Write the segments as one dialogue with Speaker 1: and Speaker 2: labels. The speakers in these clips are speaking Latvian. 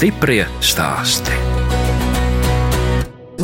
Speaker 1: Stiprie stāsti.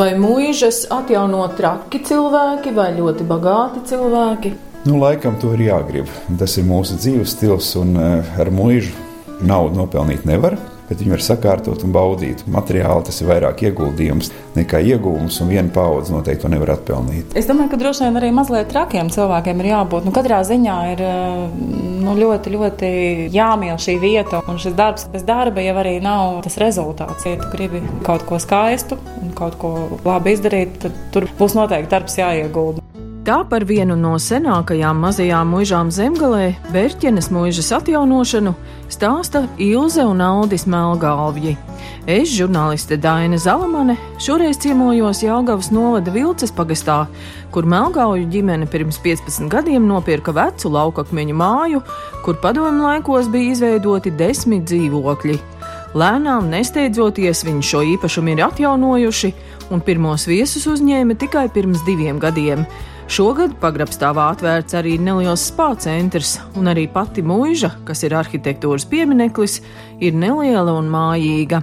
Speaker 2: Vai mūžas atjauno traki cilvēki vai ļoti bagāti cilvēki?
Speaker 3: Nu, laikam to ir jāgrib. Tas ir mūsu dzīves stils, un eh, ar mūžu naudu nopelnīt nevar bet viņi var sakārtot un baudīt. Materiāli tas ir vairāk ieguldījums nekā iegūms, un viena paudze noteikti to nevar atpelnīt.
Speaker 2: Es domāju, ka droši vien arī mazliet trakiem cilvēkiem ir jābūt. Nu, katrā ziņā ir eh, nu, ļoti, ļoti jāmīl šī vieta, un šis darbs bez darba jau arī nav tas rezultāts. Ja tu gribi kaut ko skaistu un kaut ko labi izdarīt, tad tur būs noteikti darbs jāiegulda.
Speaker 4: Tā par vienu no senākajām mazajām mūžām zemgalē, Bērķenes mūžas atjaunošanu, stāsta Ilze un Aldis Melgalvji. Es, žurnāliste Daina Zalamane, šoreiz ciemojos Jāgavas novada Vilces pagastā, kur Melgauju ģimene pirms 15 gadiem nopirka vecu laukakmeņu māju, kur padomu laikos bija izveidoti desmit dzīvokļi. Lēnām, nesteidzoties, viņi šo īpašumu ir atjaunojuši, un pirmos viesus uzņēma tikai pirms diviem gadiem. Šogad pagrabstāvā atvērts arī neliels spā centrs, un arī pati mūža, kas ir arhitektūras piemineklis, ir neliela un mājīga.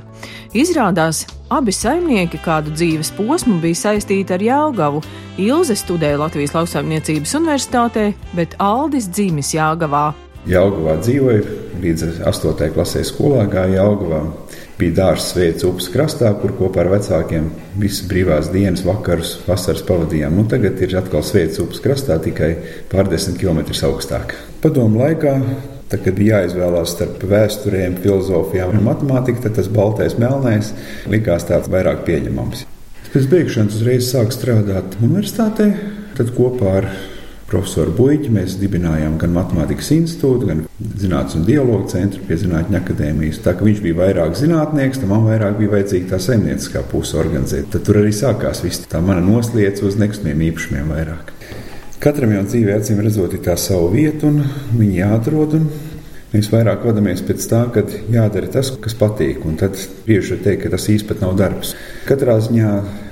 Speaker 4: Izrādās, abi saimnieki kādu dzīves posmu bija saistīti ar Jālgavu. Ilze studēja Latvijas lauksaimniecības universitātē, bet Aldis dzimis Jāgavā.
Speaker 3: Jālgavā dzīvoja līdz 8. klasē skolā, gāja Jālgavā bija dārsts veids upes krastā, kur kopā ar vecākiem visas brīvās dienas, vakarus, vasaras pavadījām. Nu, tagad ir atkal sveicis upes krastā, tikai pārdesmit km augstāk. Padomu laikā, tad, kad bija jāizvēlās starp vēsturēm, filozofijām un matemātiku, tad tas baltais, melnais likās tāds vairāk pieņemams. Pēc beigšanas uzreiz sāku strādāt universitātē, tad kopā ar profesoru Buļķi mēs dibinājām gan Matemātikas institūtu, gan Zinātnes un dialogu centru pie Zinātņu akadēmijas. Tā kā viņš bija vairāk zinātnieks, tad man vairāk bija vajadzīga tā saimnieciskā puse organizēt. Tad tur arī sākās viss tā mana noslēdz uz nekustamiem īpašumiem vairāk. Katram jau dzīvē, acīm redzot, ir tā sava vieta, un viņi jāatrod. Un Mēs vairāk vadāmies pēc tā, ka jādara tas, kas patīk. Un tad bieži teikt, ka tas īstenībā nav darbs. Katrā ziņā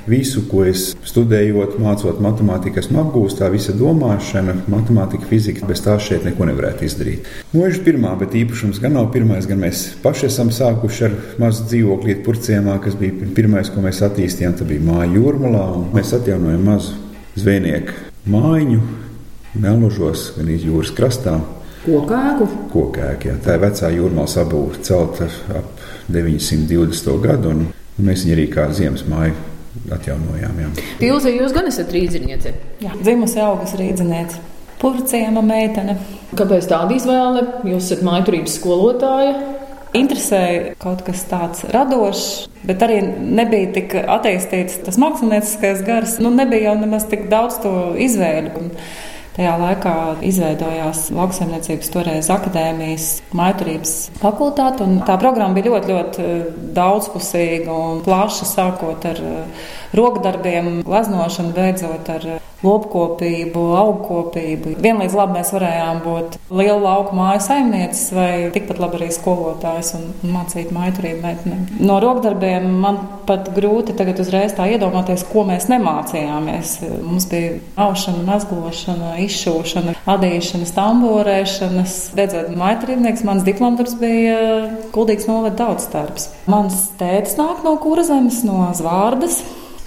Speaker 3: visu, ko es studējot, mācot matemātiku, esmu apgūstis, tā visa domāšana, matemātika, fizika, bez tā šeit neko nevarētu izdarīt. Mūža pirmā, bet īpašums gan nav pirmais, gan mēs paši esam sākuši ar mazu dzīvokli Purciemā, kas bija pirmais, ko mēs attīstījām. Tā bija māja jūrmalā, un mēs atjaunojam mazu zvejnieku mājiņu Melnužos, gan iz jūras krastā.
Speaker 2: Kokēku?
Speaker 3: Kokēku, jā. Tā ir vecā jūrmālas apbūve, celta ap 920. gadu, un mēs viņu arī kā ziemas māju atjaunojām.
Speaker 2: Pilsē jūs gan esat rīzniece?
Speaker 5: Jā, dzimusi augas rīzniece. Purciema meitene.
Speaker 2: Kāpēc tāda izvēle? Jūs esat maiturības skolotāja.
Speaker 5: Interesēja kaut kas tāds radošs, bet arī nebija tik attīstīts tas mākslinieckais gars. Nu, nebija jau nemaz tik daudz to izvēļu. Tajā laikā izveidojās lauksaimniecības toreiz akadēmijas maiturības fakultāte. Tā programma bija ļoti, ļoti eh, daudzpusīga un plaša, sākot ar eh, rokdarbiem, gleznošanu, beidzot ar eh, lopkopību, augkopību. Vienlīdz labi mēs varējām būt liela lauka māju saimnieces vai tikpat labi arī skolotājs un mācīt maiturību meitenēm. No rokdarbiem man pat grūti tagad uzreiz tā iedomāties, ko mēs nemācījāmies. Mums bija aušana, mezglošana, izšūšana, adīšana, stamborēšanas. Beidzot, maiturībnieks, mans diplomdarbs bija kuldīgs novada daudz darbs. Mans tētis nāk no Kurzemes, no Zvārdas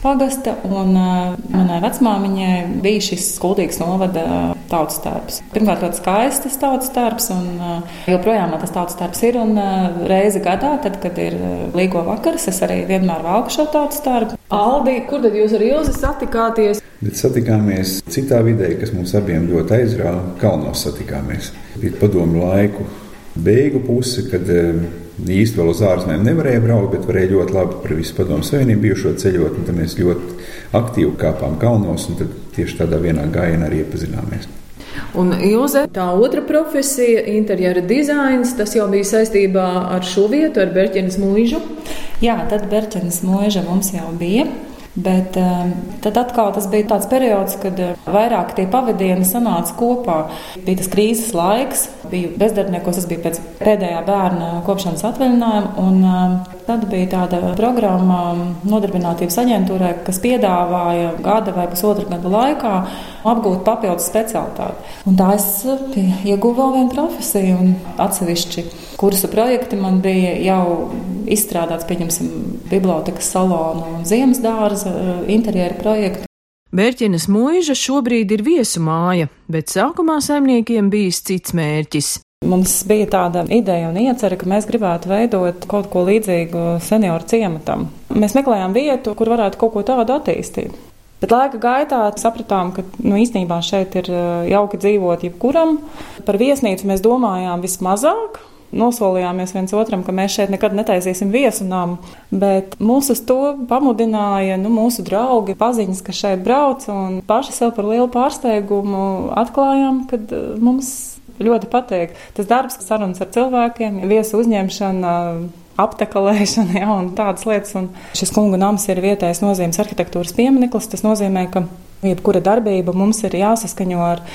Speaker 5: pagasta, un uh, manai vecmāmiņai bija šis kuldīgs novada tautas tērps. Pirmkārt, ļoti skaists tautas tērps, un uh, joprojām man tas tautas tērps ir. Un uh, reizi gadā, tad, kad ir līgo vakars, es arī vienmēr valku šo tautas tērpu.
Speaker 2: Aldi, kur tad jūs ar Ilzi satikāties?
Speaker 3: Bet satikāmies citā vidē, kas mums abiem ļoti aizrāva. Kalnos satikāmies. Bija padomu laiku beigu puse, kad īsti vēl uz ārzemēm nevarēja braukt, bet varēja ļoti labi par visu padomu savienību bijušo ceļot. Tad mēs ļoti aktīvi kāpām kalnos un tieši tādā vienā gājienā arī iepazināmies.
Speaker 2: Un Ilze, tā otra profesija, interjera dizains, tas jau bija saistībā ar šo vietu, ar Berķenes mūžu.
Speaker 5: Jā, tad Berķenes mūža mums jau bija. Bet um, tad atkal tas bija tāds periods, kad uh, vairāk tie pavadieni sanāca kopā. Bija tas krīzes laiks, biju bezdarbniekos, tas bija pēc pēdējā bērna kopšanas atvaļinājuma. Un, um, Tad bija tāda programma nodarbinātības aģentūrai, kas piedāvāja gada vai pusotra gada laikā apgūt papildus specialitāti. Un tā es ieguvu vēl vienu profesiju, un atsevišķi kursu projekti man bija jau izstrādāts, pieņemsim, bibliotekas salonu un ziemas dārza interjera projektu.
Speaker 4: Bērķinas mūža šobrīd ir viesu māja, bet sākumā saimniekiem bijis cits mērķis.
Speaker 5: Mums bija tāda ideja un iecerē, ka mēs gribētu veidot kaut ko līdzīgu senioru ciematam. Mēs meklējām vietu, kur varētu kaut ko tādu attīstīt. Bet laika gaitā sapratām, ka nu, īstenībā šeit ir eh, jauki dzīvot jebkuram. Par viesnīcu mēs domājām vismazāk. Nosolījāmies viens otram, ka mēs šeit nekad netaisīsim viesu namu, bet mūs uz to pamudināja nu, mūsu draugi, paziņas, kas šeit brauc, un paši sev par lielu pārsteigumu atklājām, ka eh, mums ļoti patīk. Tas darbs, sarunas ar cilvēkiem, viesu uzņemšana, aptekalēšana ja, un tādas lietas. Un šis kungu nams ir vietējais nozīmes arhitektūras piemineklis. Tas nozīmē, ka jebkura darbība mums ir jāsaskaņo ar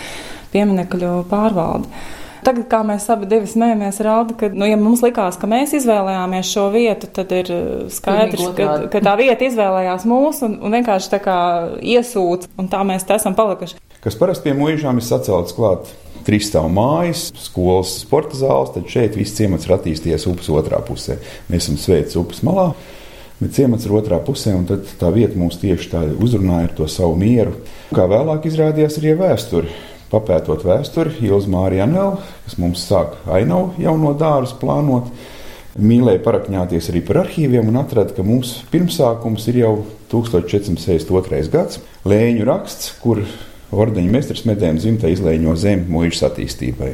Speaker 5: pieminekļu pārvaldi. Tagad, kā mēs abi smējamies, rāda, ka, nu, ja mums likās, ka mēs izvēlējāmies šo vietu, tad ir skaidrs, ka, ka tā vieta izvēlējās mūs un, un vienkārši tā kā iesūta, un tā mēs te esam palikuši.
Speaker 3: Kas parasti pie mūžām ir sacelts klāt trīsstāvu mājas, skolas, sporta zāles, tad šeit viss ciemats ir attīstījies upes otrā pusē. Mēs esam sveicis upes malā. Bet ciemats ir otrā pusē, un tā vieta mums tieši tā uzrunāja ar to savu mieru. Kā vēlāk izrādījās arī vēsture. Papētot vēsturi, Ilza Mārija Anela, kas mums sāk ainavu jauno dārzu plānot, mīlēja parakņāties arī par arhīviem un atrada, ka mums pirmsākums ir jau 1462. gads, Lēņu raksts, kur ordeņa meistars medēm dzimta izlēņo zemi mūžas attīstībai.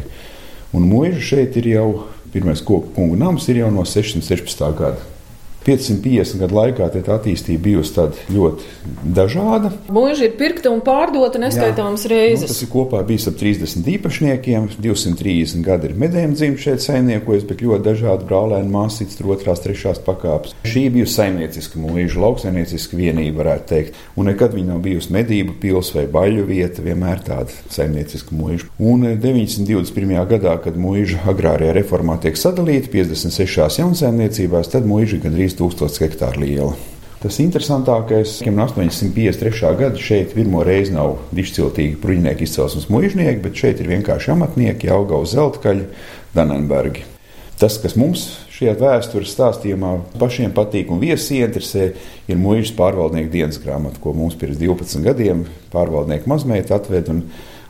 Speaker 3: Un mūža šeit ir jau pirmais koku kungu nams, ir jau no 616. gada. 550 gadu laikā tā attīstība bijusi ļoti dažāda.
Speaker 4: Mūža ir pirkta un pārdota neskaitāmas reizes. Nu,
Speaker 3: tas ir kopā bijis ap 30 īpašniekiem, 230 gadi ir medējumi dzimti šeit saimniekojis, bet ļoti dažādi brālēni māsītes, tur otrās, trešās pakāpes. Šī bijusi saimnieciska mūža, lauksaimnieciska vienība, varētu teikt. Un nekad viņa nav bijusi medību pils vai baļu vieta, vienmēr tāda saimnieciska mūža. Un 921. Eh, gadā, kad mūža agrārajā reformā tiek sadalīta 56 jaunsaimniecībās, tad mūža gandrīz 3000 hektāru liela. Tas interesantākais, ka no 853. gada šeit pirmo reizi nav dišciltīgi bruņinieki izcelsmes mužnieki, bet šeit ir vienkārši amatnieki, auga uz zeltkaļa, Danenbergi. Tas, kas mums šajā vēstures stāstījumā pašiem patīk un viesi interesē, ir mūžs pārvaldnieku dienas grāmata, ko mums pirms 12 gadiem pārvaldnieku mazmeita atved.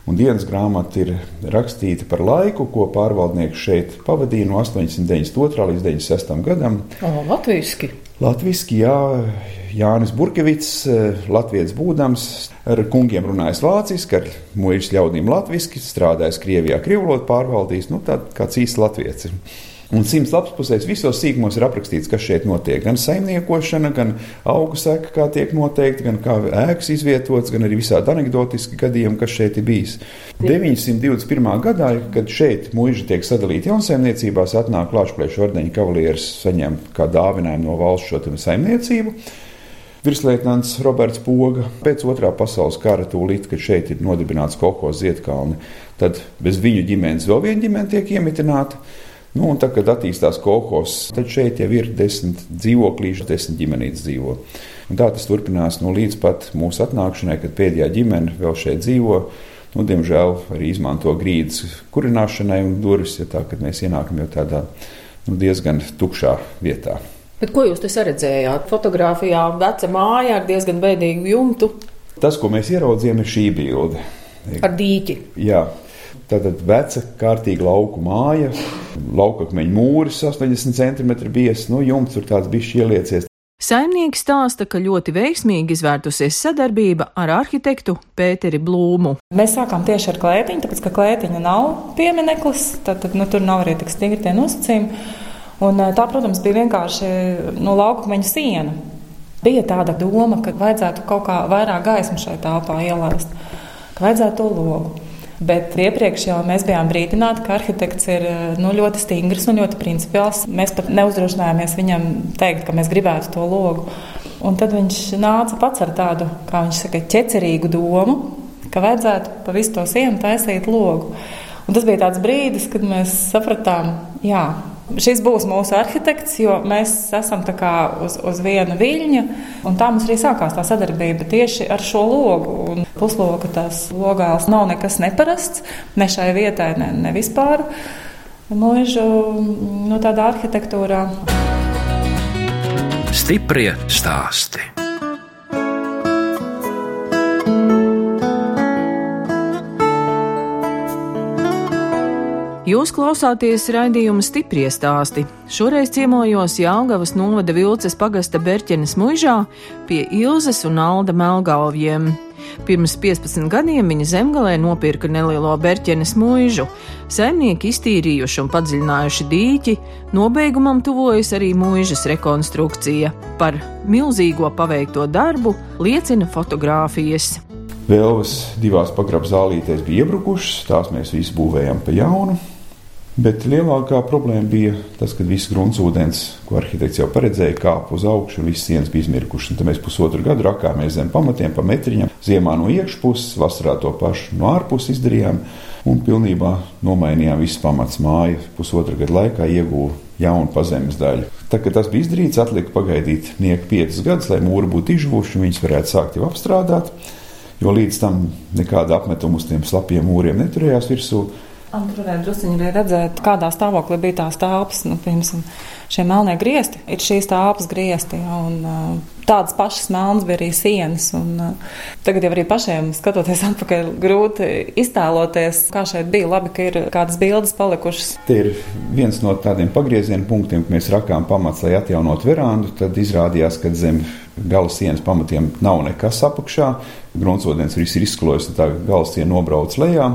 Speaker 3: Un, dienas grāmata ir rakstīta par laiku, ko pārvaldnieks šeit pavadīja no 892. līdz 96. gadam.
Speaker 4: O, latviski!
Speaker 3: Latvijasiski, jā, Jānis Burkevits, Latvijas būdams, ar kungiem runājis vāciski, ar mūža ļaudīm latviešu, strādājis Krievijā, krivlot pārvaldījis, nu, tāds kāds īsts latviečs. Un simts lapas pusēs visos sīkumos ir aprakstīts, kas šeit notiek. Gan saimniekošana, gan augu seka, kā tiek noteikti, gan kā ēkas izvietots, gan arī visādi anekdotiski gadījumi, kas šeit ir bijis. 921. gadā, kad šeit mūža tiek sadalīta jaunsaimniecībās, atnāk Latvijas ordeņa kavalieris saņem kā dāvinājumu no valsts šo saimniecību. Virslietnants Roberts Poga pēc otrā pasaules kara tūlīt, kad šeit ir nodibināts kolekcijas Ziedkalni, tad bez viņu ģimenes vēl viena ģimene tiek iemitināta. Nu, un tad, kad attīstās kolekcijas, tad šeit jau ir desmit dzīvoklīši, desmit ģimenītes dzīvo. Un tā tas turpinās nu, līdz pat mūsu atnākšanai, kad pēdējā ģimene vēl šeit dzīvo. Nu, diemžēl arī izmanto grīdas kurināšanai un durvis, ja tā, kad mēs ienākam jau tādā nu, diezgan tukšā vietā.
Speaker 4: Bet ko jūs te redzējāt? Fotogrāfijā veca māja ar diezgan bēdīgu jumtu.
Speaker 3: Tas, ko mēs ieraudzījām, ir šī bilde.
Speaker 4: Ar dīķi.
Speaker 3: Jā, Tātad veca, kārtīga lauku māja, laukakmeņa mūris, 80 cm biezs, nu, jumts tur tāds bišķi ieliecies.
Speaker 4: Saimnieks stāsta, ka ļoti veiksmīgi izvērtusies sadarbība ar arhitektu Pēteri Blūmu.
Speaker 5: Mēs sākām tieši ar klētiņu, tāpēc ka klētiņa nav piemineklis, tad, nu, tur nav arī tik stingri tie nosacījumi. Un, tā, protams, bija vienkārši no nu, laukakmeņa siena. Bija tāda doma, ka vajadzētu kaut kā vairāk gaismu šai telpā ielaist, ka vajadzētu to logu. Bet iepriekš jau mēs bijām brīdināti, ka arhitekts ir nu, ļoti stingrs un ļoti principiāls. Mēs pat neuzdrošinājāmies viņam teikt, ka mēs gribētu to logu. Un tad viņš nāca pats ar tādu, kā viņš saka, ķecerīgu domu, ka vajadzētu pa visu to sienu taisīt logu. Un tas bija tāds brīdis, kad mēs sapratām, jā, Šis būs mūsu arhitekts, jo mēs esam uz, uz viena viļņa. Tā mums arī sākās tā sadarbība tieši ar šo logu. Un pusloka tās logās nav nekas neparasts, ne šai vietai, ne, ne vispār. Mūžu no tādā arhitektūrā. Stiprie stāsti.
Speaker 4: Jūs klausāties raidījuma stipri stāstī. Šoreiz ciemojos Jālgavas novada Vilces pagasta Berķenes muižā pie Ilzes un Alda Melgalviem. Pirms 15 gadiem viņa zemgalē nopirka nelielo Berķenes muižu. Saimnieki iztīrījuši un padziļinājuši dīķi, nobeigumam tuvojas arī muižas rekonstrukcija. Par milzīgo paveikto darbu liecina fotogrāfijas.
Speaker 3: Vēlvas divās pagrabā zālītēs bija iebrukušas, tās mēs visi būvējām pa jaunu. Bet lielākā problēma bija tas, ka viss gruntsūdens, ko arhitekts jau paredzēja, kāpa uz augšu, un visas sienas bija izmirkušas. Tad mēs pusotru gadu rakāmies zem pamatiem, pa metriņam, ziemā no iekšpuses, vasarā to pašu no ārpuses izdarījām, un pilnībā nomainījām visu pamats māju. Pusotru gadu laikā ieguva jaunu pazemes daļu. Tā tas bija izdarīts, atlika pagaidīt nieku piecus gadus, lai mūri būtu izžuvuši un viņus varētu sākt jau apstrādāt, jo līdz tam nekāda apmetuma uz tiem slapjiem mūriem neturējās virsū.
Speaker 5: Tur varēja druskuļi arī redzēt, kādā stāvoklī bija tās telpas. Nu, piemēram, šie melnie griezti ir šīs telpas griezti. Ja, un, tādas pašas melnas bija arī sienas. Un, uh, tagad jau arī pašiem skatoties atpakaļ, grūti iztēloties, kā šeit bija. Labi, ka ir kādas bildes palikušas.
Speaker 3: Tie ir viens no tādiem pagrieziena punktiem, kad mēs rakām pamats, lai atjaunotu verandu. Tad izrādījās, ka zem gala sienas pamatiem nav nekas apakšā. Gruntsvodens viss ir izsklojis, tā gala siena nobrauc lejā.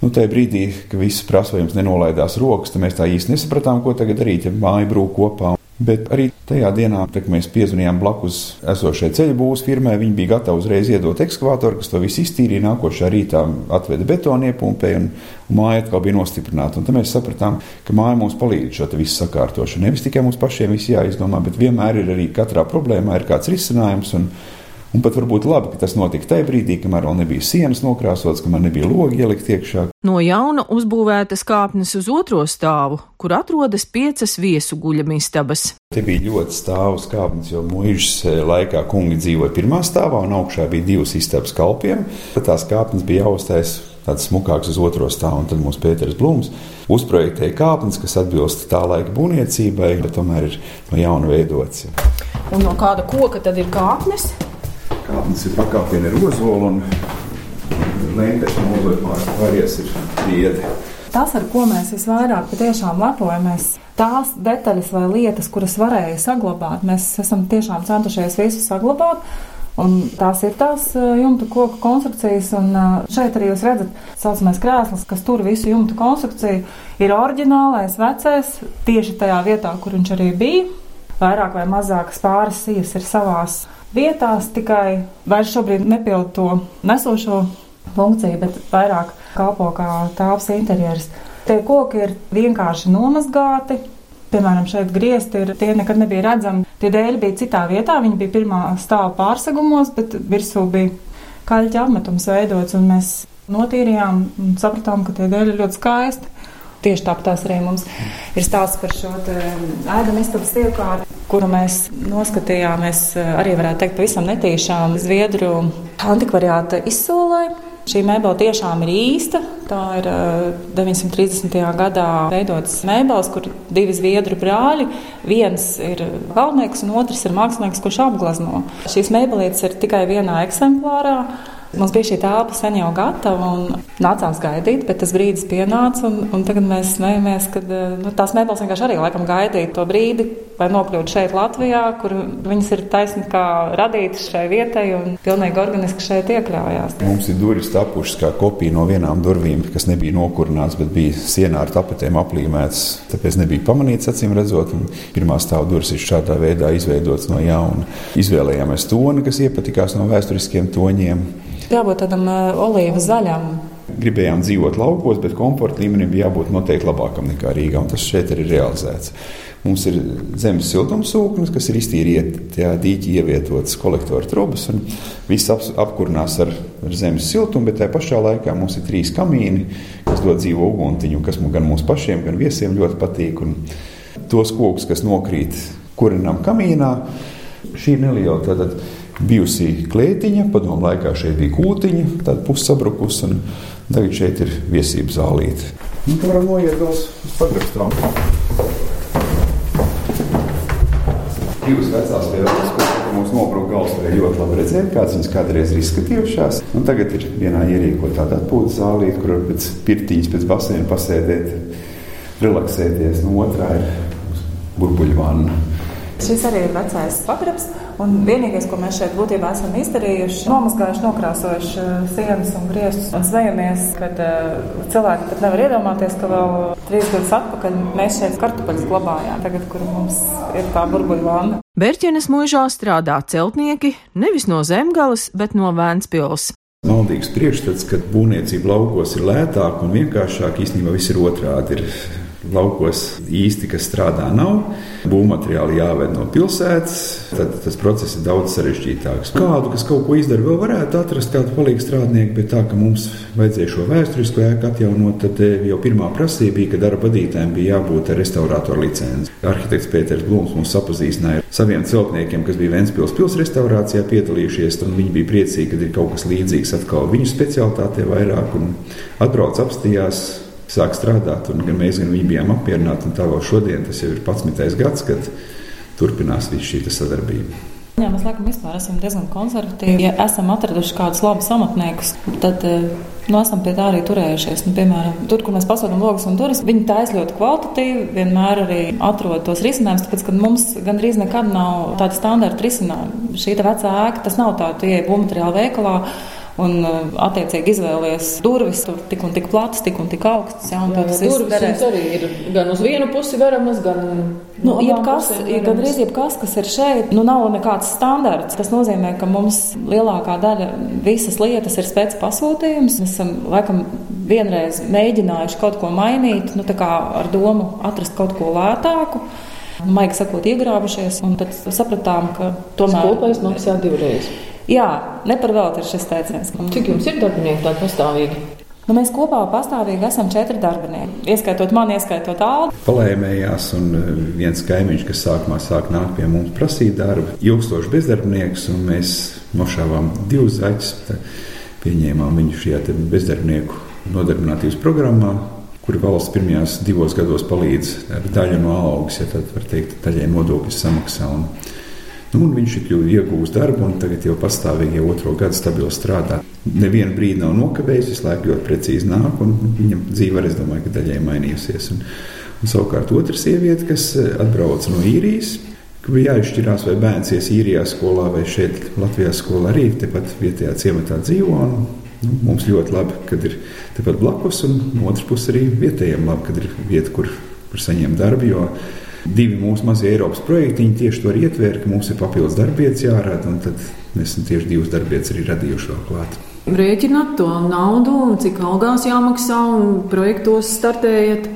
Speaker 3: Nu, tajā brīdī, kad viss prasa, vai jums nenolaidās rokas, mēs tā īsti nesapratām, ko tagad darīt, ja māja brūk kopā. Bet arī tajā dienā, kad mēs piezvanījām blakus esošajai ceļu būvniecības firmai, viņi bija gatavi uzreiz iedot ekskavātoru, kas to visu iztīrīja. Nākošā rītā atveda betonu iepumpēju, un māja atkal bija nostiprināta. Un tad mēs sapratām, ka māja mums palīdz šo visu sakārtošanu. Nevis tikai mums pašiem viss jāizdomā, bet vienmēr ir arī katrā problēmā ir kāds risinājums. Un, Un pat varbūt labi, ka tas notika tajā brīdī, kamēr vēl nebija sienas nokrāsotas, kamēr nebija logi ielikt iekšā.
Speaker 4: No jauna uzbūvētas kāpnes uz otro stāvu, kur atrodas piecas viesu guļamistabas.
Speaker 3: Te bija ļoti stāvus kāpnes, jo mūžas eh, laikā kungi dzīvoja pirmā stāvā, un augšā bija divas istabas kalpiem. Tad tās kāpnes bija jāuztais tāds smukāks uz otro stāvu. Tad mums Pēters Blūms uzprojektēja kāpnes, kas atbilst tā laika būvniecībai, bet tomēr ir no jauna veidots.
Speaker 4: Un no kāda koka tad ir kāpnes?
Speaker 3: Kāpnes ir pakāpieni ar ozolu un lentešu mūžā pārējais ir priedi.
Speaker 5: Tas, ar ko mēs visvairāk patiešām lepojamies, tās detaļas vai lietas, kuras varēja saglabāt, mēs esam tiešām centušies visu saglabāt. Un tās ir tās uh, jumta koku konstrukcijas, un uh, šeit arī jūs redzat, tā saucamais krēsls, kas tur visu jumta konstrukciju, ir oriģinālais, vecais, tieši tajā vietā, kur viņš arī bija. Vairāk vai mazāk pāris sijas ir savās vietās, tikai vairs šobrīd nepildu to nesošo funkciju, bet vairāk kalpo kā tāps interjeras. Tie koki ir vienkārši nomazgāti. Piemēram, šeit griezti ir, tie nekad nebija redzami. Tie dēļi bija citā vietā, viņi bija pirmā stāva pārsegumos, bet virsū bija kaļķa apmetums veidots, un mēs notīrījām un sapratām, ka tie dēļi ir ļoti skaisti. Tieši tāpat arī mums ir stāsts par šo ēdama istabas iekārtu, kuru mēs noskatījāmies arī, varētu teikt, pavisam netīšām Zviedru antikvariāta izsolē. Šī mēbele tiešām ir īsta. Tā ir 930. gadā veidotas mēbeles, kur divi zviedru brāļi. Viens ir valnieks, un otrs ir mākslinieks, kurš apglezno. Šīs mēbelītes ir tikai vienā eksemplārā. Mums bija šī telpa sen jau gatava un nācās gaidīt, bet tas brīdis pienāca. Un, un tagad mēs smejamies, ka nu, tās mēbeles vienkārši arī laikam gaidīja to brīdi, lai nokļūtu šeit Latvijā, kur viņas ir taisni kā radītas šai vietai un pilnīgi organiski šeit iekļaujās.
Speaker 3: Mums ir durvis tapušas kā kopija no vienām durvīm, kas nebija nokurināts, bet bija sienā ar tapetēm aplīmēts. Tāpēc nebija pamanīts, acīm redzot, un pirmā stāva durvis ir šādā veidā izveidots no jauna. Izvēlējāmies toni, kas iepatikās no vēsturiskiem toņiem
Speaker 5: jābūt tādam olīva zaļam.
Speaker 3: Gribējām dzīvot laukos, bet komforta līmenim bija jābūt noteikti labākam nekā Rīgā. Tas šeit ir realizēts. Mums ir zemes siltumsūknis, kas ir iztīrīti tajā dīķī ievietotas kolektora trubas, un viss ap, apkurinās ar, ar zemes siltumu, bet tajā pašā laikā mums ir trīs kamīni, kas dod dzīvo uguntiņu, kas gan mums pašiem, gan viesiem ļoti patīk. Un tos kokus, kas nokrīt kurinām kamīnā, šī ir neliela tātad bijusī klētiņa, padomu laikā šeit bija kūtiņa, tāda pussabrukus, un tagad šeit ir viesības zālīte. Nu, varam noiet vēl uz pagrabstām. Divas vecās vēlmes, kas mums nobruka galvā, ļoti labi redzēt, kādas viņas kādreiz ir izskatījušās. Un tagad ir vienā ierīkotā atpūtas zālīte, kur var pēc pirtiņas, pēc basēna pasēdēt, relaksēties. No otrā ir burbuļvanna.
Speaker 5: Šis arī ir vecais pagrabs. Un vienīgais, ko mēs šeit būtībā esam izdarījuši, ir nomazgājuši, nokrāsojuši uh, sienas un griestus. Un smejamies, ka uh, cilvēki pat nevar iedomāties, ka vēl trīs gadus atpakaļ mēs šeit kartupeļus glabājām, tagad, kur mums ir tā burbuļu vana.
Speaker 4: Bērķenes mūžā strādā celtnieki nevis no zemgales, bet no Vēncpils.
Speaker 3: Maldīgs priekšstats, ka būvniecība laukos ir lētāka un vienkāršāka. Īstenībā viss ir otrādi. Ir laukos īsti, kas strādā, nav. Būvmateriāli jāved no pilsētas, tad tas process ir daudz sarežģītāks. Kādu, kas kaut ko izdara, vēl varētu atrast kādu palīgu strādnieku, bet tā, ka mums vajadzēja šo vēsturisko ēku atjaunot, tad eh, jau pirmā prasība bija, ka darba vadītājiem bija jābūt ar restaurātoru licenci. Arhitekts Pēters Blūms mums sapazīstināja ar saviem celtniekiem, kas bija Ventspils pils restaurācijā piedalījušies, un viņi bija priecīgi, ka ir kaut kas līdzīgs atkal viņu specialitātē vairāk un atbrauc apstījās sāk strādāt. Gan mēs, gan viņi bijām apmierināti. Tā vēl šodien, tas jau ir 11. gads, kad turpinās viss šī sadarbība.
Speaker 5: Jā, mēs laikam vispār esam diezgan konservatīvi. Ja esam atraduši kādus labus amatniekus, tad eh, nu, esam pie tā arī turējušies. Nu, piemēram, tur, kur mēs pasūtām logus un durvis, viņi taisa ļoti kvalitatīvi, vienmēr arī atrod tos risinājumus, tāpēc, ka mums gandrīz nekad nav tāda standarta risinājuma. Šī vecā ēka, tas nav tā, tu ieej būvmateriālu veikalā un uh, attiecīgi izvēlies durvis, tur tik un tik platas, tik un tik augstas.
Speaker 4: Jā, un jā, tas durvis arī ir gan uz vienu pusi veramas, gan
Speaker 5: nu, jebkas, gandrīz jebkas, kas ir šeit, nu nav nekāds standarts. Tas nozīmē, ka mums lielākā daļa visas lietas ir pēc pasūtījums. Mēs esam laikam vienreiz mēģinājuši kaut ko mainīt, nu, ar domu atrast kaut ko lētāku. Maigi sakot, iegrāvušies, un tad sapratām, ka tomēr.
Speaker 4: Kopējais maksā divreiz.
Speaker 5: Jā, neparvēlti ir šis teiciens.
Speaker 4: Cik jums ir darbinieki tādi pastāvīgi?
Speaker 5: Nu, mēs kopā pastāvīgi esam četri darbinieki. Ieskaitot mani, ieskaitot Aldu.
Speaker 3: Palēmējās, un eh, viens kaimiņš, kas sākumā sāk nākt pie mums prasīt darbu, ilgstoši bezdarbnieks, un mēs nošāvām divus zaķus. Pieņēmām viņu šajā bezdarbnieku nodarbinātības programmā, kur valsts pirmajos divos gados palīdz ar daļu no algas, ja tā var teikt, daļai nodokļu samaksā. Un Nu, viņš ir iegūmis darbu, un tagad jau pastāvīgi jau otro gadu stabili strādā. Nevienu brīdi nav nokavējis, visu laiku ļoti precīzi nāk, un viņam dzīve arī, es domāju, ka daļai mainījusies. Un, un savukārt otra sieviete, kas eh, atbrauc no īrijas, ka bija jāizšķirās, vai bērns ies īrijā skolā vai šeit Latvijā skolā arī tepat vietējā ciematā dzīvo. Un, nu, mums ļoti labi, kad ir tepat blakus, un no otras puses arī vietējiem labi, kad ir vieta, kur, kur saņemt darbu. Divi mūsu mazie Eiropas projektiņi tieši to ietvēra, ka mums ir papildus darbietas jārāda, un tad mēs esam tieši divas darbietas arī radījuši vēl klāt.
Speaker 4: Rēķināt to naudu, cik algās jāmaksā un projektos startējat?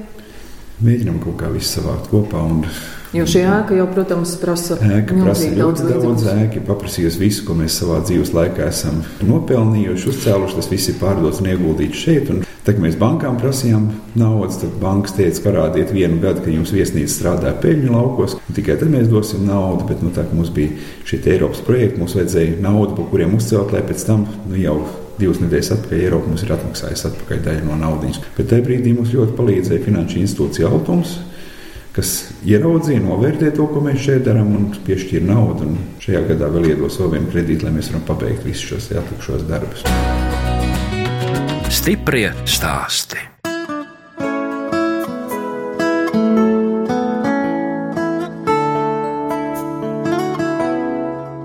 Speaker 3: Mēģinām kaut kā visu savākt kopā. Un,
Speaker 4: Jo šī ēka jau, protams, prasa,
Speaker 3: ēka prasa ļoti daudz, daudz ēka. Paprasījusi visu, ko mēs savā dzīves laikā esam nopelnījuši, uzcēluši. Tas viss ir pārdots un ieguldīts šeit. Un Tad mēs bankām prasījām naudas, tad bankas teica, parādiet vienu gadu, ka jums viesnīca strādā peļņu laukos, tikai tad mēs dosim naudu. Bet nu, tā, mums bija šie Eiropas projekti, mums vajadzēja naudu, par kuriem uzcelt, lai pēc tam nu, jau divas nedēļas atpakaļ Eiropa mums ir atmaksājusi atpakaļ daļu no naudas. Bet tajā brīdī mums ļoti palīdzēja finanšu institūcija Altums kas ieraudzīja, novērtēja to, ko mēs šeit darām, un piešķīra naudu. Un šajā gadā vēl iedos vēl vienu kredītu, lai mēs varam pabeigt visus šos atlikušos darbus.
Speaker 1: Stiprie stāsti.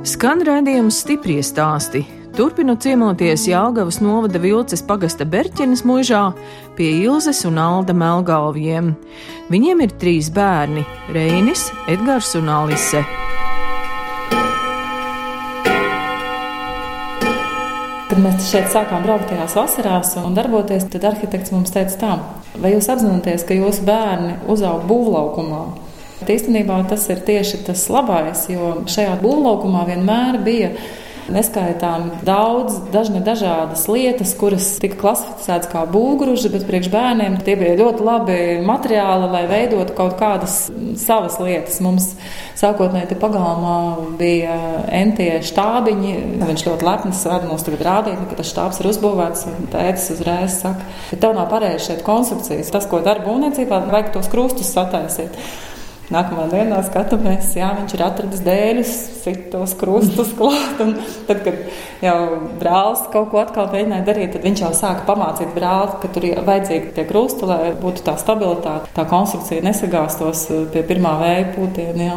Speaker 4: Skan redzējums stiprie stāsti. Turpinu ciemoties Jāgavas novada Vilces pagasta Berķenes mūžā pie Ilzes un Alda Melgalviem. Viņiem ir trīs bērni - Reinis, Edgars un Alise.
Speaker 5: Kad mēs šeit sākām braukt tajās vasarās un darboties, tad arhitekts mums teica, tā, vai jūs apzināties, ka jūsu bērni uzaug būvlaukumā? Īstenībā tas ir tieši tas labais, jo šajā būvlaukumā vienmēr bija neskaitām daudz, dažne dažādas lietas, kuras tika klasificētas kā būgruži, bet priekš bērniem tie bija ļoti labi materiāli, lai veidotu kaut kādas savas lietas. Mums sākotnēji te pagalmā bija entie štābiņi. Viņš ļoti lepns vada mums tagad rādīt, ka tas štābs ir uzbūvēts. Tētis uzreiz saka, ka tev nav pareizi šeit konstrukcijas. Tas, ko dara būvniecībā, vajag tos krustus sataisīt. Nākamā dienā skatāmies, jā, viņš ir atradis dēļus, tos krustus klāt. Tad, kad jau brālis kaut ko atkal mēģināja darīt, tad viņš jau sāka pamācīt brāli, ka tur ir vajadzīgi tie krusti, lai būtu tā stabilitāte, tā konstrukcija nesagāstos pie pirmā vēja pūtiena.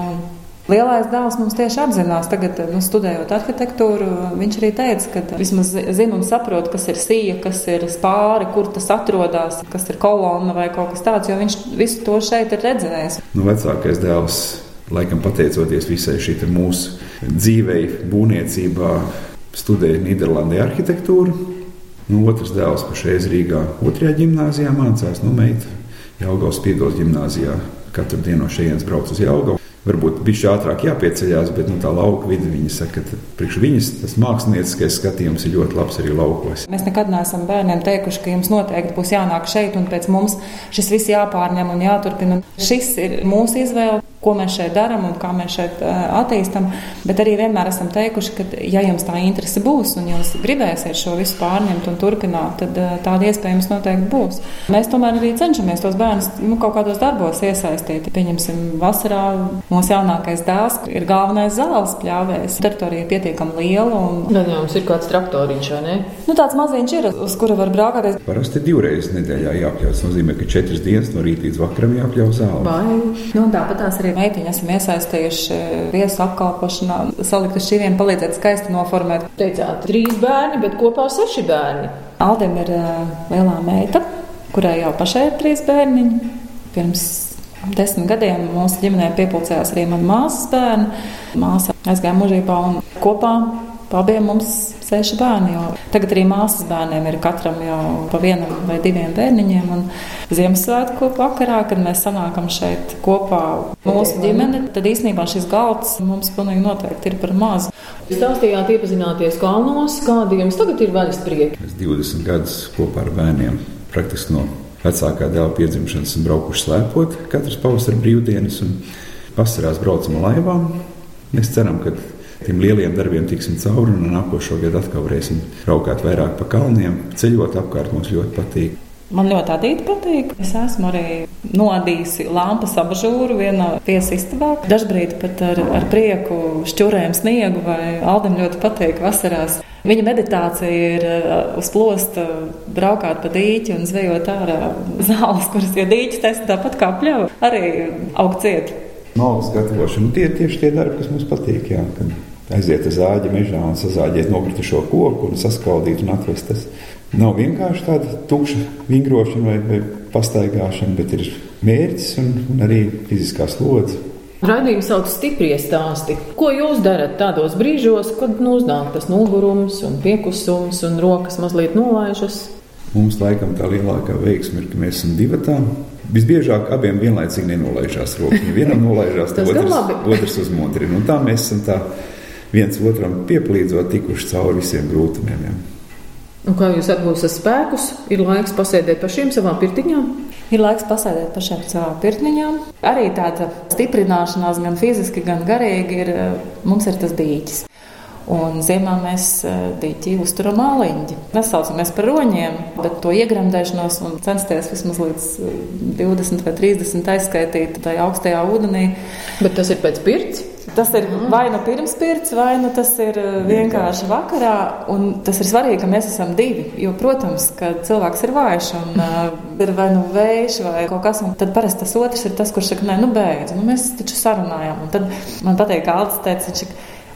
Speaker 5: Lielais dēls mums tieši apzinās, tagad, nu, studējot arhitektūru, viņš arī teica, ka vismaz zina un saprot, kas ir sija, kas ir spāri, kur tas atrodas, kas ir kolonna vai kaut kas tāds, jo viņš visu to šeit ir redzējis.
Speaker 3: Nu, vecākais dēls, laikam pateicoties visai šī mūsu dzīvei, būvniecībā, studēja Nīderlandē arhitektūru. Nu, otrs dēls pašreiz Rīgā otrajā gimnājā mācās, nu, meita Jelgavas Pīdols gimnājā. Katru dienu no šejienes brauc uz Jelgavu varbūt bija ātrāk jāpieceļās, bet nu, tā lauka vidi viņa saka, ka priekš viņas tas mākslinieckais skatījums ir ļoti labs arī laukos.
Speaker 5: Mēs nekad neesam bērniem teikuši, ka jums noteikti būs jānāk šeit un pēc mums šis viss jāpārņem un jāturpina. Šis ir mūsu izvēle ko mēs šeit darām un kā mēs šeit attīstām. Bet arī vienmēr esam teikuši, ka, ja jums tā interese būs un jūs gribēsiet šo visu pārņemt un turpināt, tad tāda iespēja jums noteikti būs. Mēs tomēr arī cenšamies tos bērnus nu, kaut kādos darbos iesaistīt. Pieņemsim, vasarā mūsu jaunākais dēls ir galvenais zāles pļāvējs. Teritorija ir pietiekami liela. Un...
Speaker 4: Gan jau mums ir kāds traktoriņš, vai ne?
Speaker 5: Nu, tāds maziņš ir, uz kura var braukāties.
Speaker 3: Parasti divreiz nedēļā jāpļauj. Tas nozīmē, ka četras dienas no rīta līdz vakaram jāpļauj zāle.
Speaker 5: Vai. Nu, tāpat tās arī meitiņi esam iesaistījuši viesu apkalpošanā, salikt uz šīm, palīdzēt skaisti noformēt.
Speaker 4: Teicāt, trīs bērni, bet kopā seši bērni.
Speaker 5: Aldim ir uh, lielā meita, kurai jau pašai ir trīs bērniņi. Pirms desmit gadiem mūsu ģimenē piepildījās arī mana māsas bērni. Māsa aizgāja mūžībā un kopā abiem mums seši bērni. Tagad arī māsas bērniem ir katram jau pa vienam vai diviem bērniņiem. Un Ziemassvētku vakarā, kad mēs sanākam šeit kopā mūsu ģimene, tad īstenībā šis galds mums pilnīgi noteikti ir par mazu.
Speaker 4: Jūs stāstījāt, iepazināties kalnos, kādi jums tagad ir vaļas prieki?
Speaker 3: Es 20 gadus kopā ar bērniem praktiski no vecākā dēla piedzimšanas esmu braukuši slēpot katras pavasara brīvdienas un vasarās braucam laivām. Mēs ceram, ka tiem lieliem darbiem tiksim cauri un nākošo gadu atkal varēsim braukāt vairāk pa kalniem, ceļot apkārt. Mums ļoti patīk.
Speaker 5: Man ļoti adīti patīk. Es esmu arī nodījusi lampas abažūru vienā viesistabā. Dažbrīd pat ar, ar prieku šķurēm sniegu vai Aldim ļoti patīk vasarās. Viņa meditācija ir uh, uz plosta braukāt pa dīķi un zvejot ārā zāles, kuras jau dīķis taisa tāpat kā pļauj, arī aug ciet.
Speaker 3: Maldas gatavošana tie ir tieši tie darbi, kas mums patīk. Jā, aiziet uz zāģa mežā un sazāģēt nokritušo koku un saskaldīt un atvest. Tas nav vienkārši tāda tukša vingrošana vai, vai pastaigāšana, bet ir mērķis un, un arī fiziskā slodze.
Speaker 4: Radījums sauc stipri stāsti. Ko jūs darat tādos brīžos, kad nu uznāk tas nogurums un piekusums un rokas mazliet nolaižas?
Speaker 3: Mums laikam tā lielākā veiksme ir, ka mēs esam divi tādi. Visbiežāk abiem vienlaicīgi nenolaižās rokas. Vienam nolaižās, tad otrs, otrs uzmodrina. Un tā mēs esam tā viens otram pieplīdzot, tikuši cauri visiem grūtumiem. Ja.
Speaker 4: Un kā jūs atgūstat spēkus? Ir laiks pasēdēt pašiem savām pirtiņām?
Speaker 5: Ir laiks pasēdēt pašiem savām pirtiņām. Arī tāda stiprināšanās, gan fiziski, gan garīgi, ir, mums ir tas dīķis. Un ziemā mēs eh, dīķi uzturam māliņģi. Nesaucamies par roņiem, bet to iegremdēšanos un censties vismaz līdz 20 eh, vai 30 aizskaitīt tajā augstajā ūdenī.
Speaker 4: Bet tas ir pēc pirts?
Speaker 5: Tas ir vai nu pirms pirts, vai nu tas ir eh, vienkārši vakarā. Un tas ir svarīgi, ka mēs esam divi. Jo, protams, ka cilvēks ir vājš un uh, ir vai nu vējš vai kaut kas. Tad parasti tas otrs ir tas, kurš saka, nē, nu beidz. Nu, mēs taču sarunājām. Un tad man patīk, ka Alts teica, viņš ir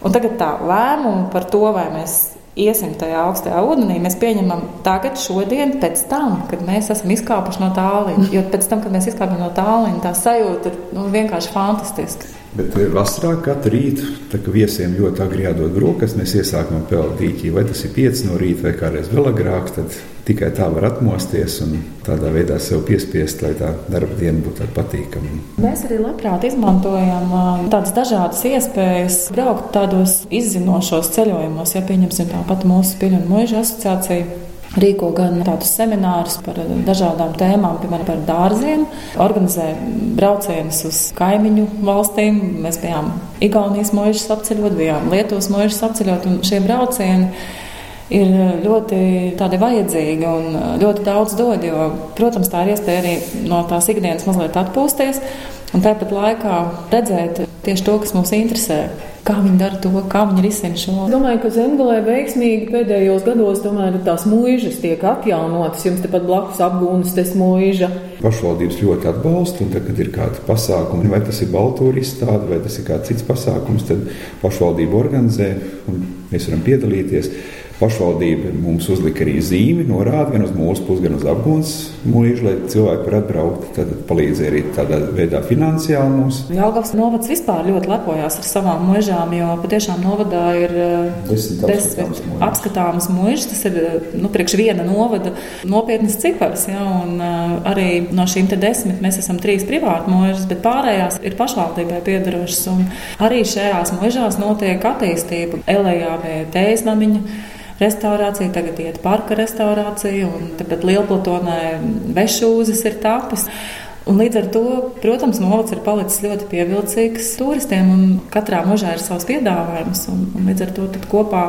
Speaker 5: Un tagad tā lēmumu par to, vai mēs iesim tajā augstajā ūdenī, mēs pieņemam tagad, šodien, pēc tam, kad mēs esam izkāpuši no tālruņa. Jo pēc tam, kad mēs izkāpjam no tālruņa, tā sajūta ir nu, vienkārši fantastiska.
Speaker 3: Bet vasarā katru rītu, viesiem ļoti agri jādod brokastis, mēs iesākam pelt dīķī. Vai tas ir 5 no rīta vai kādreiz vēl agrāk, tad tikai tā var atmosties un tādā veidā sev piespiest, lai tā darba diena būtu patīkama.
Speaker 5: Mēs arī labprāt izmantojam tādas dažādas iespējas braukt tādos izzinošos ceļojumos, ja pieņemsim tāpat mūsu Piļu un Mūža asociāciju rīko gan tādus seminārus par dažādām tēmām, piemēram, par dārziem, organizē braucienus uz kaimiņu valstīm. Mēs bijām Igaunijas mūžus apceļot, bijām Lietuvas mūžus apceļot, un šie braucieni ir ļoti vajadzīgi un ļoti daudz dod. Jo, protams, tā ir iespēja arī no tās ikdienas mazliet atpūsties un tāpat laikā redzēt tieši to, kas mūs interesē kā viņi dara to, kā viņi risina šo.
Speaker 4: Es domāju, ka Zemgalē veiksmīgi pēdējos gados tomēr tās mūžas tiek atjaunotas. Jums tepat blakus apgūnas tas mūža.
Speaker 3: Pašvaldības ļoti atbalsta, un tad, kad ir kādi pasākumi, vai tas ir Baltūra izstāde, vai tas ir kāds cits pasākums, tad pašvaldība organizē, un mēs varam piedalīties. Pašvaldība mums uzlika arī zīmi, norāda gan uz mūsu pusi, gan uz apgūnas mūžu, lai cilvēki var atbraukt. Tad palīdzēja arī tādā veidā finansiāli mums.
Speaker 5: Jālgavas novads vispār ļoti lepojās ar savām mūžām, jo patiešām novadā ir
Speaker 3: eh, desmit, desmit
Speaker 5: apskatāmas mūžas. Tas ir eh, nu, priekš viena novada nopietnas cipars. Ja, un, uh, arī no šīm desmit mēs esam trīs privāti mūžas, bet pārējās ir pašvaldībai piedarošas. Arī šajās mūžās notiek attīstība. Elējā bija tējas namiņa restaurācija, tagad iet parka restaurācija, un tāpat Lielplatonē vešūzes ir tapis. Un līdz ar to, protams, novads ir palicis ļoti pievilcīgs turistiem, un katrā mūžā ir savs piedāvājums. Un, un līdz ar to kopā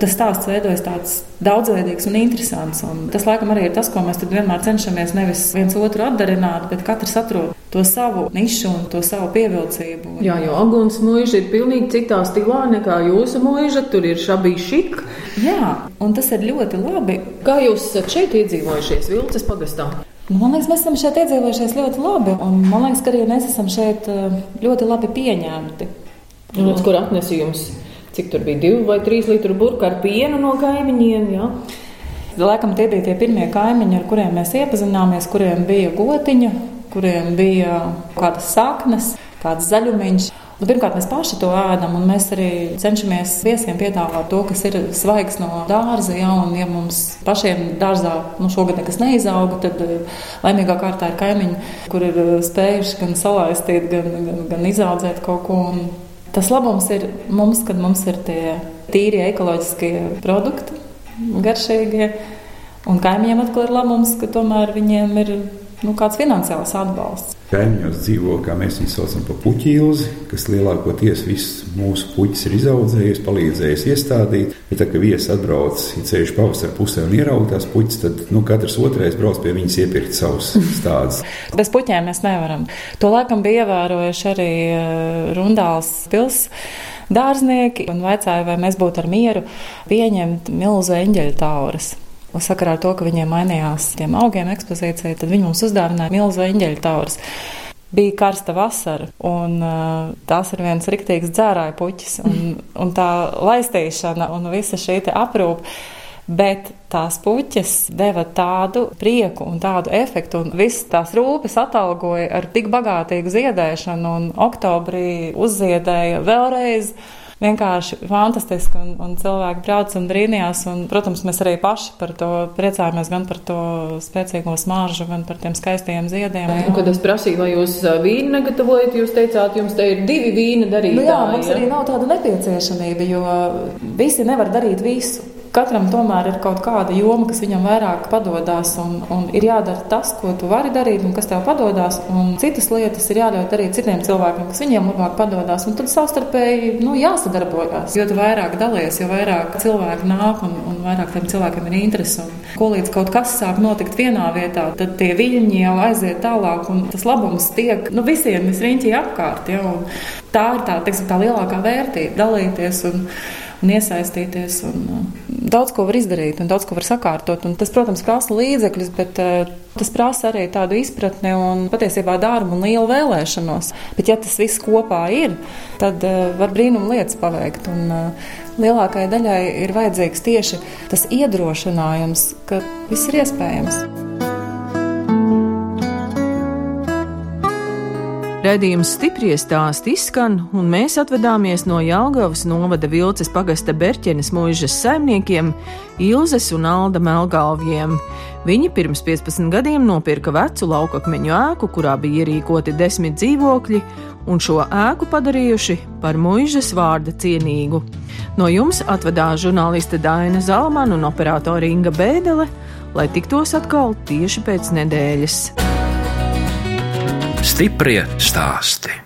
Speaker 5: tas stāsts veidojas tāds daudzveidīgs un interesants. Un tas, laikam, arī ir tas, ko mēs vienmēr cenšamies nevis viens otru atdarināt, bet katrs atrod to savu nišu un to savu pievilcību.
Speaker 4: Jā, jo Aguns mūža ir pilnīgi citā stilā nekā jūsu mūža. Tur ir šabīgi šik.
Speaker 5: Jā, un tas ir ļoti labi.
Speaker 4: Kā jūs esat šeit iedzīvojušies Vilces pagastā?
Speaker 5: Nu, man liekas, mēs esam šeit iedzīvojušies ļoti labi. Un man liekas, ka arī mēs esam šeit eh, ļoti labi pieņemti.
Speaker 4: Un, kur atnesījums? cik tur bija divi vai trīs litru burka ar pienu no kaimiņiem. Ja?
Speaker 5: Laikam tie bija tie pirmie kaimiņi, ar kuriem mēs iepazināmies, kuriem bija gotiņa, kuriem bija kādas saknes, kāds zaļumiņš. Nu, pirmkārt, mēs paši to ēdam, un mēs arī cenšamies viesiem piedāvāt to, kas ir svaigs no dārza. Ja, un, ja mums pašiem dārzā nu, šogad nekas neizauga, tad eh, laimīgā kārtā ir kaimiņi, kur ir eh, spējuši gan salaistīt, gan, gan, gan izaudzēt kaut ko. Un, Tas labums ir mums, kad mums ir tie tīrie ekoloģiskie produkti, garšīgie. Un kaimiņiem atkal ir labums, ka tomēr viņiem ir nu, kāds finansiāls atbalsts.
Speaker 3: Kaimiņos dzīvo, kā mēs viņu saucam, par puķīlzi, kas lielākoties visus mūsu puķus ir izaudzējis, palīdzējis iestādīt. Bet, tā, kad viesis atbrauc, ir ceļš pavasarī pusē un ieraudzīja tās puķis, tad nu, katrs otrais brauc pie viņas iepirkt savus stādus.
Speaker 5: Bez puķiem mēs nevaram. To laikam bija ievērojuši arī uh, Rundāls pilsēta dārznieki un vaicāja, vai mēs būtu ar mieru pieņemt milzu eņģeļu tauras. Sakarā ar to, ka viņiem mainījās tiem augiem ekspozīcija, tad viņi mums uzdāvināja milzu eņģeļu taurus. Bija karsta vasara, un uh, tās ir viens riktīgs dzērāja puķis, un, un tā laistīšana un visa šī aprūpe. Bet tās puķis deva tādu prieku un tādu efektu, un visas tās rūpes atalgoja ar tik bagātīgu ziedēšanu, un oktobrī uzziedēja vēlreiz vienkārši fantastiski. Un, un cilvēki brauc un brīnījās. Un, protams, mēs arī paši par to priecājamies, gan par to spēcīgo smaržu, gan par tiem skaistiem ziediem.
Speaker 4: Un, kad es prasīju, vai jūs vīnu negatavojat, jūs teicāt, jums te ir divi vīna darītāji.
Speaker 5: Nu jā, mums ja? arī nav tāda nepieciešamība, jo visi nevar darīt visu. Katram tomēr ir kaut kāda joma, kas viņam vairāk padodas, un, un ir jādara tas, ko tu vari darīt, un kas tev padodas. Citas lietas ir jāļauj darīt citiem cilvēkiem, kas viņiem labāk padodas. Tad savstarpēji nu, jāsadarbojas. Jo vairāk dalies, jo vairāk cilvēku nāk, un, un vairāk tiem cilvēkiem ir interese. Un, ko līdz kaut kas sāk notikt vienā vietā, tad tie viļņi jau aiziet tālāk, un tas labums tiek nu, visiem visriņķī apkārt. Ja, tā ir tā, teiksim, tā lielākā vērtība - dalīties. Un, un iesaistīties. Un, daudz ko var izdarīt un daudz ko var sakārtot. Un tas, protams, prasa līdzekļus, bet uh, tas prasa arī tādu izpratni un patiesībā darbu un lielu vēlēšanos. Bet, ja tas viss kopā ir, tad uh, var brīnumu lietas paveikt. Un, uh, lielākajai daļai ir vajadzīgs tieši tas iedrošinājums, ka viss ir iespējams.
Speaker 4: Redījums stipri stāst izskan, un mēs atvedāmies no Jālgavas novada Vilces pagasta Berķenes mūžas saimniekiem Ilzes un Alda Melgalviem. Viņi pirms 15 gadiem nopirka vecu laukakmeņu ēku, kurā bija ierīkoti desmit dzīvokļi, un šo ēku padarījuši par mūžas vārda cienīgu. No jums atvedās žurnāliste Daina Zalmana un operātore Inga Bēdele, lai tiktos atkal tieši pēc nedēļas.
Speaker 1: Stiprie stāsti.